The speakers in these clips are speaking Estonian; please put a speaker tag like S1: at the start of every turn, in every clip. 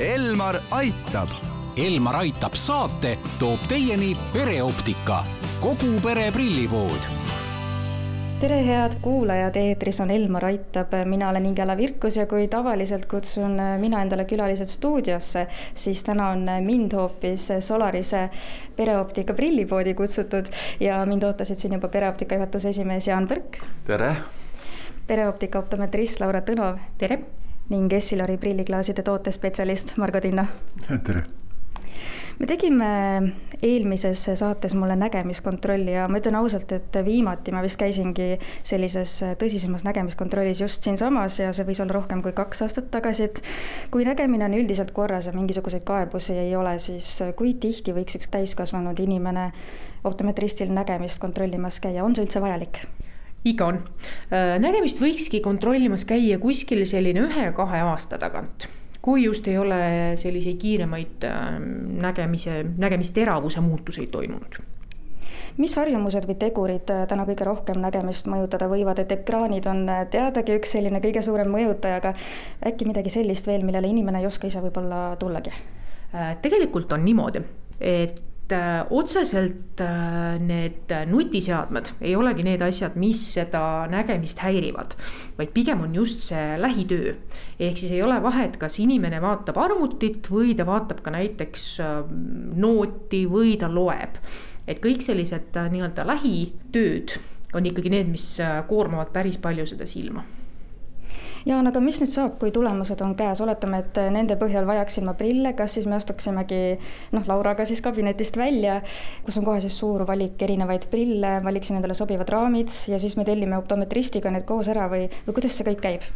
S1: Elmar aitab.
S2: Elmar aitab saate toob teieni pereoptika, kogu pere prillipood
S3: tere, head kuulajad, eetris on Elmar Aitab, mina olen Ingela Virkus ja kui tavaliselt kutsun mina endale külalised stuudiosse, siis täna on mind hoopis Solarise pereoptika prillipoodi kutsutud ja mind ootasid siin juba pereoptika juhatuse esimees Jaan Põrk.
S4: tere!
S3: pereoptika optometrist Laura Tõnov.
S5: tere!
S3: Ning Essilori prilliklaaside tootespetsialist Margo Tinno.
S6: tere!
S3: me tegime eelmises saates mulle nägemiskontrolli ja ma ütlen ausalt, et viimati ma vist käisingi sellises tõsisemas nägemiskontrollis just siinsamas ja see võis olla rohkem kui kaks aastat tagasi, et kui nägemine on üldiselt korras ja mingisuguseid kaebusi ei ole, siis kui tihti võiks üks täiskasvanud inimene optometristil nägemist kontrollimas käia, on see üldse vajalik?
S5: Ikka on. nägemist võikski kontrollimas käia kuskil selline ühe-kahe aasta tagant kui just ei ole selliseid kiiremaid ähm, nägemise, nägemisteravuse muutuseid toimunud
S3: mis harjumused või tegurid äh, täna kõige rohkem nägemist mõjutada võivad, et ekraanid on äh, teadagi üks selline kõige suurem mõjutaja, aga äkki midagi sellist veel, millele inimene ei oska ise võib-olla tullagi?
S5: Äh, tegelikult on niimoodi, et äh, otseselt äh, need nutiseadmed ei olegi need asjad, mis seda nägemist häirivad, vaid pigem on just see lähitöö. ehk siis ei ole vahet, kas inimene vaatab arvutit või ta vaatab ka näiteks äh, nooti või ta loeb. et kõik sellised nii-öelda lähitööd on ikkagi need, mis koormavad päris palju seda silma
S3: Jaan, aga mis nüüd saab, kui tulemused on käes, oletame, et nende põhjal vajaksin ma prille, kas siis me astuksimegi noh, Lauraga siis kabinetist välja, kus on kohe siis suur valik erinevaid prille, valiksin endale sobivad raamid ja siis me tellime optometristiga need koos ära või, või kuidas see kõik käib?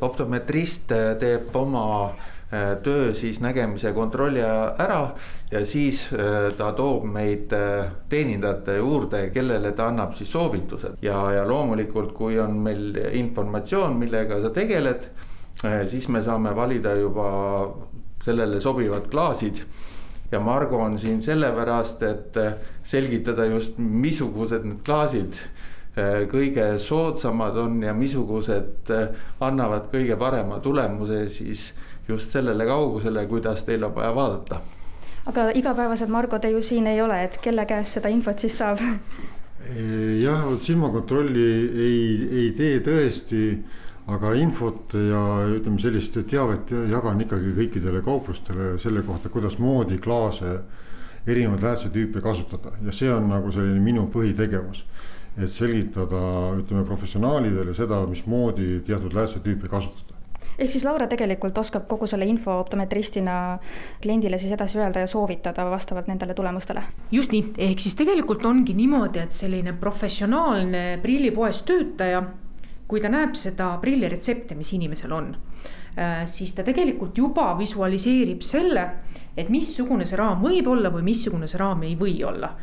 S4: optometrist teeb oma Äh, töö siis nägemise kontrolli ära ja siis äh, ta toob meid äh, teenindajate juurde, kellele ta annab siis soovitused. Ja, ja loomulikult, kui on meil informatsioon, millega sa tegeled, siis me saame valida juba sellele sobivad klaasid. Ja Margo on siin sellepärast, et selgitada just, missugused need klaasid kõige soodsamad on ja missugused annavad kõige parema tulemuse siis just sellele kaugusele, kuidas teil on vaja vaadata.
S3: aga igapäevaselt, Margo, te ju siin ei ole, et kelle käest seda infot siis saab?
S6: jah, vot silmakontrolli ei, ei tee tõesti, aga infot ja ütleme, sellist teavet jagan ikkagi kõikidele kauplustele selle kohta, kuidasmoodi klaase erinevaid läätsetüüpe kasutada ja see on nagu selline minu põhitegevus et selgitada, ütleme professionaalidele seda, mismoodi teatud läätsetüüpe kasutada
S3: ehk siis Laura tegelikult oskab kogu selle info optometristina kliendile siis edasi öelda ja soovitada vastavalt nendele tulemustele.
S5: just nii, ehk siis tegelikult ongi niimoodi, et selline professionaalne prillipoes töötaja, kui ta näeb seda prilliretsepti, mis inimesel on, äh, siis ta tegelikult juba visualiseerib selle, et missugune see raam võib olla või missugune see raam ei või olla.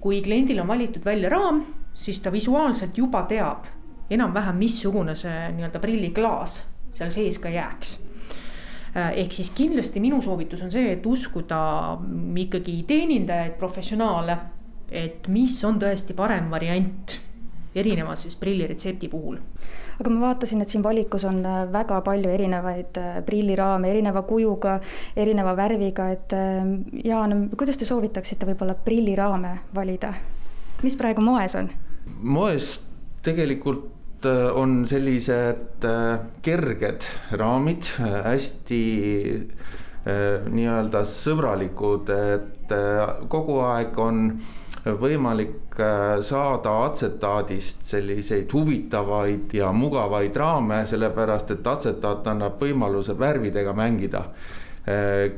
S5: kui kliendil on valitud välja raam, siis ta visuaalselt juba teab enam-vähem, missugune see nii-öelda prilliklaas seal sees ka jääks äh, ehk siis kindlasti minu soovitus on see, et uskuda ikkagi teenindajaid, professionaale, et mis on tõesti parem variant erineva siis prilliretsepti puhul.
S3: aga ma vaatasin, et siin valikus on äh, väga palju erinevaid äh, prilliraame, erineva kujuga, erineva värviga, et Jaan, kuidas te soovitaksite võib-olla prilliraame valida? mis praegu moes on?
S4: moes tegelikult on sellised äh, kerged raamid, äh, hästi nii-öelda sõbralikud, et kogu aeg on võimalik saada atsetaadist selliseid huvitavaid ja mugavaid raame, sellepärast et atsetaat annab võimaluse värvidega mängida.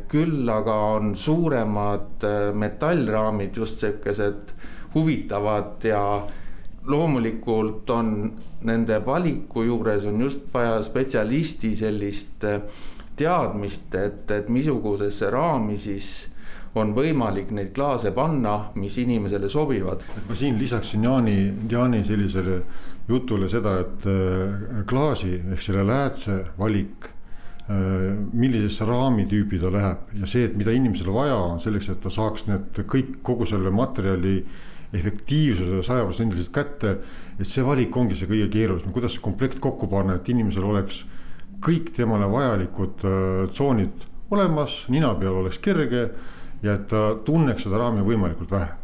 S4: küll aga on suuremad metallraamid just sihukesed huvitavad ja loomulikult on nende valiku juures on just vaja spetsialisti sellist äh, teadmist, et, et missugusesse raami siis on võimalik neid klaase panna, mis inimesele sobivad.
S6: ma siin lisaksin Jaani, Jaani sellisele jutule seda, et äh, klaasi ehk selle läätse valik äh, millisesse raamitüüpi ta läheb ja see, et mida inimesele vaja on selleks, et ta saaks need kõik, kogu selle materjali efektiivsuse sajaprotsendiliselt kätte. et see valik ongi see kõige keerulisem, kuidas see komplekt kokku panna, et inimesel oleks kõik temale vajalikud äh, tsoonid olemas, nina peal oleks kerge ja et ta tunneks seda raami võimalikult vähe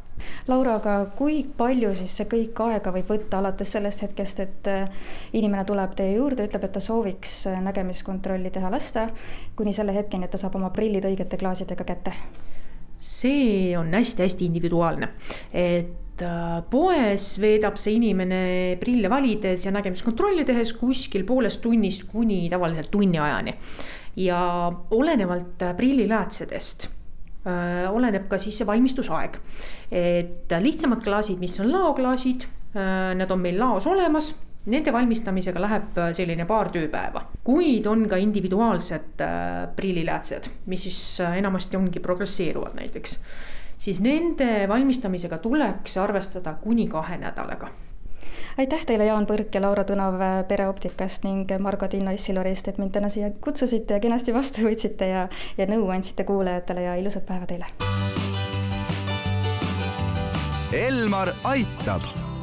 S3: Laura, aga kui palju siis see kõik aega võib võtta alates sellest hetkest, et äh, inimene tuleb teie juurde, ütleb, et ta sooviks äh, nägemiskontrolli teha lasta, kuni selle hetkeni, et ta saab oma prillid õigete klaasidega kätte?
S5: See on hästi-hästi individuaalne, et äh, poes veedab see inimene prille valides ja nägemiskontrolli tehes kuskil poolest tunnist kuni tavaliselt tunni ajani. ja olenevalt prilliläätsedest Äh, oleneb ka siis see valmistusaeg. et lihtsamad klaasid, mis on laoklaasid, äh, need on meil laos olemas nende valmistamisega läheb äh, selline paar tööpäeva, kuid on ka individuaalsed prilliläätsed, mis siis enamasti ongi progresseeruvad näiteks. siis nende valmistamisega tuleks arvestada kuni kahe nädalaga
S3: aitäh teile, Jaan Põrk ja Laura Tõnav Pereoptikast ning Margo Tinno Issilorist, et mind täna siia kutsusite ja kenasti vastu võtsite ja, ja nõu andsite kuulajatele ja ilusat päeva teile.
S2: Elmar aitab.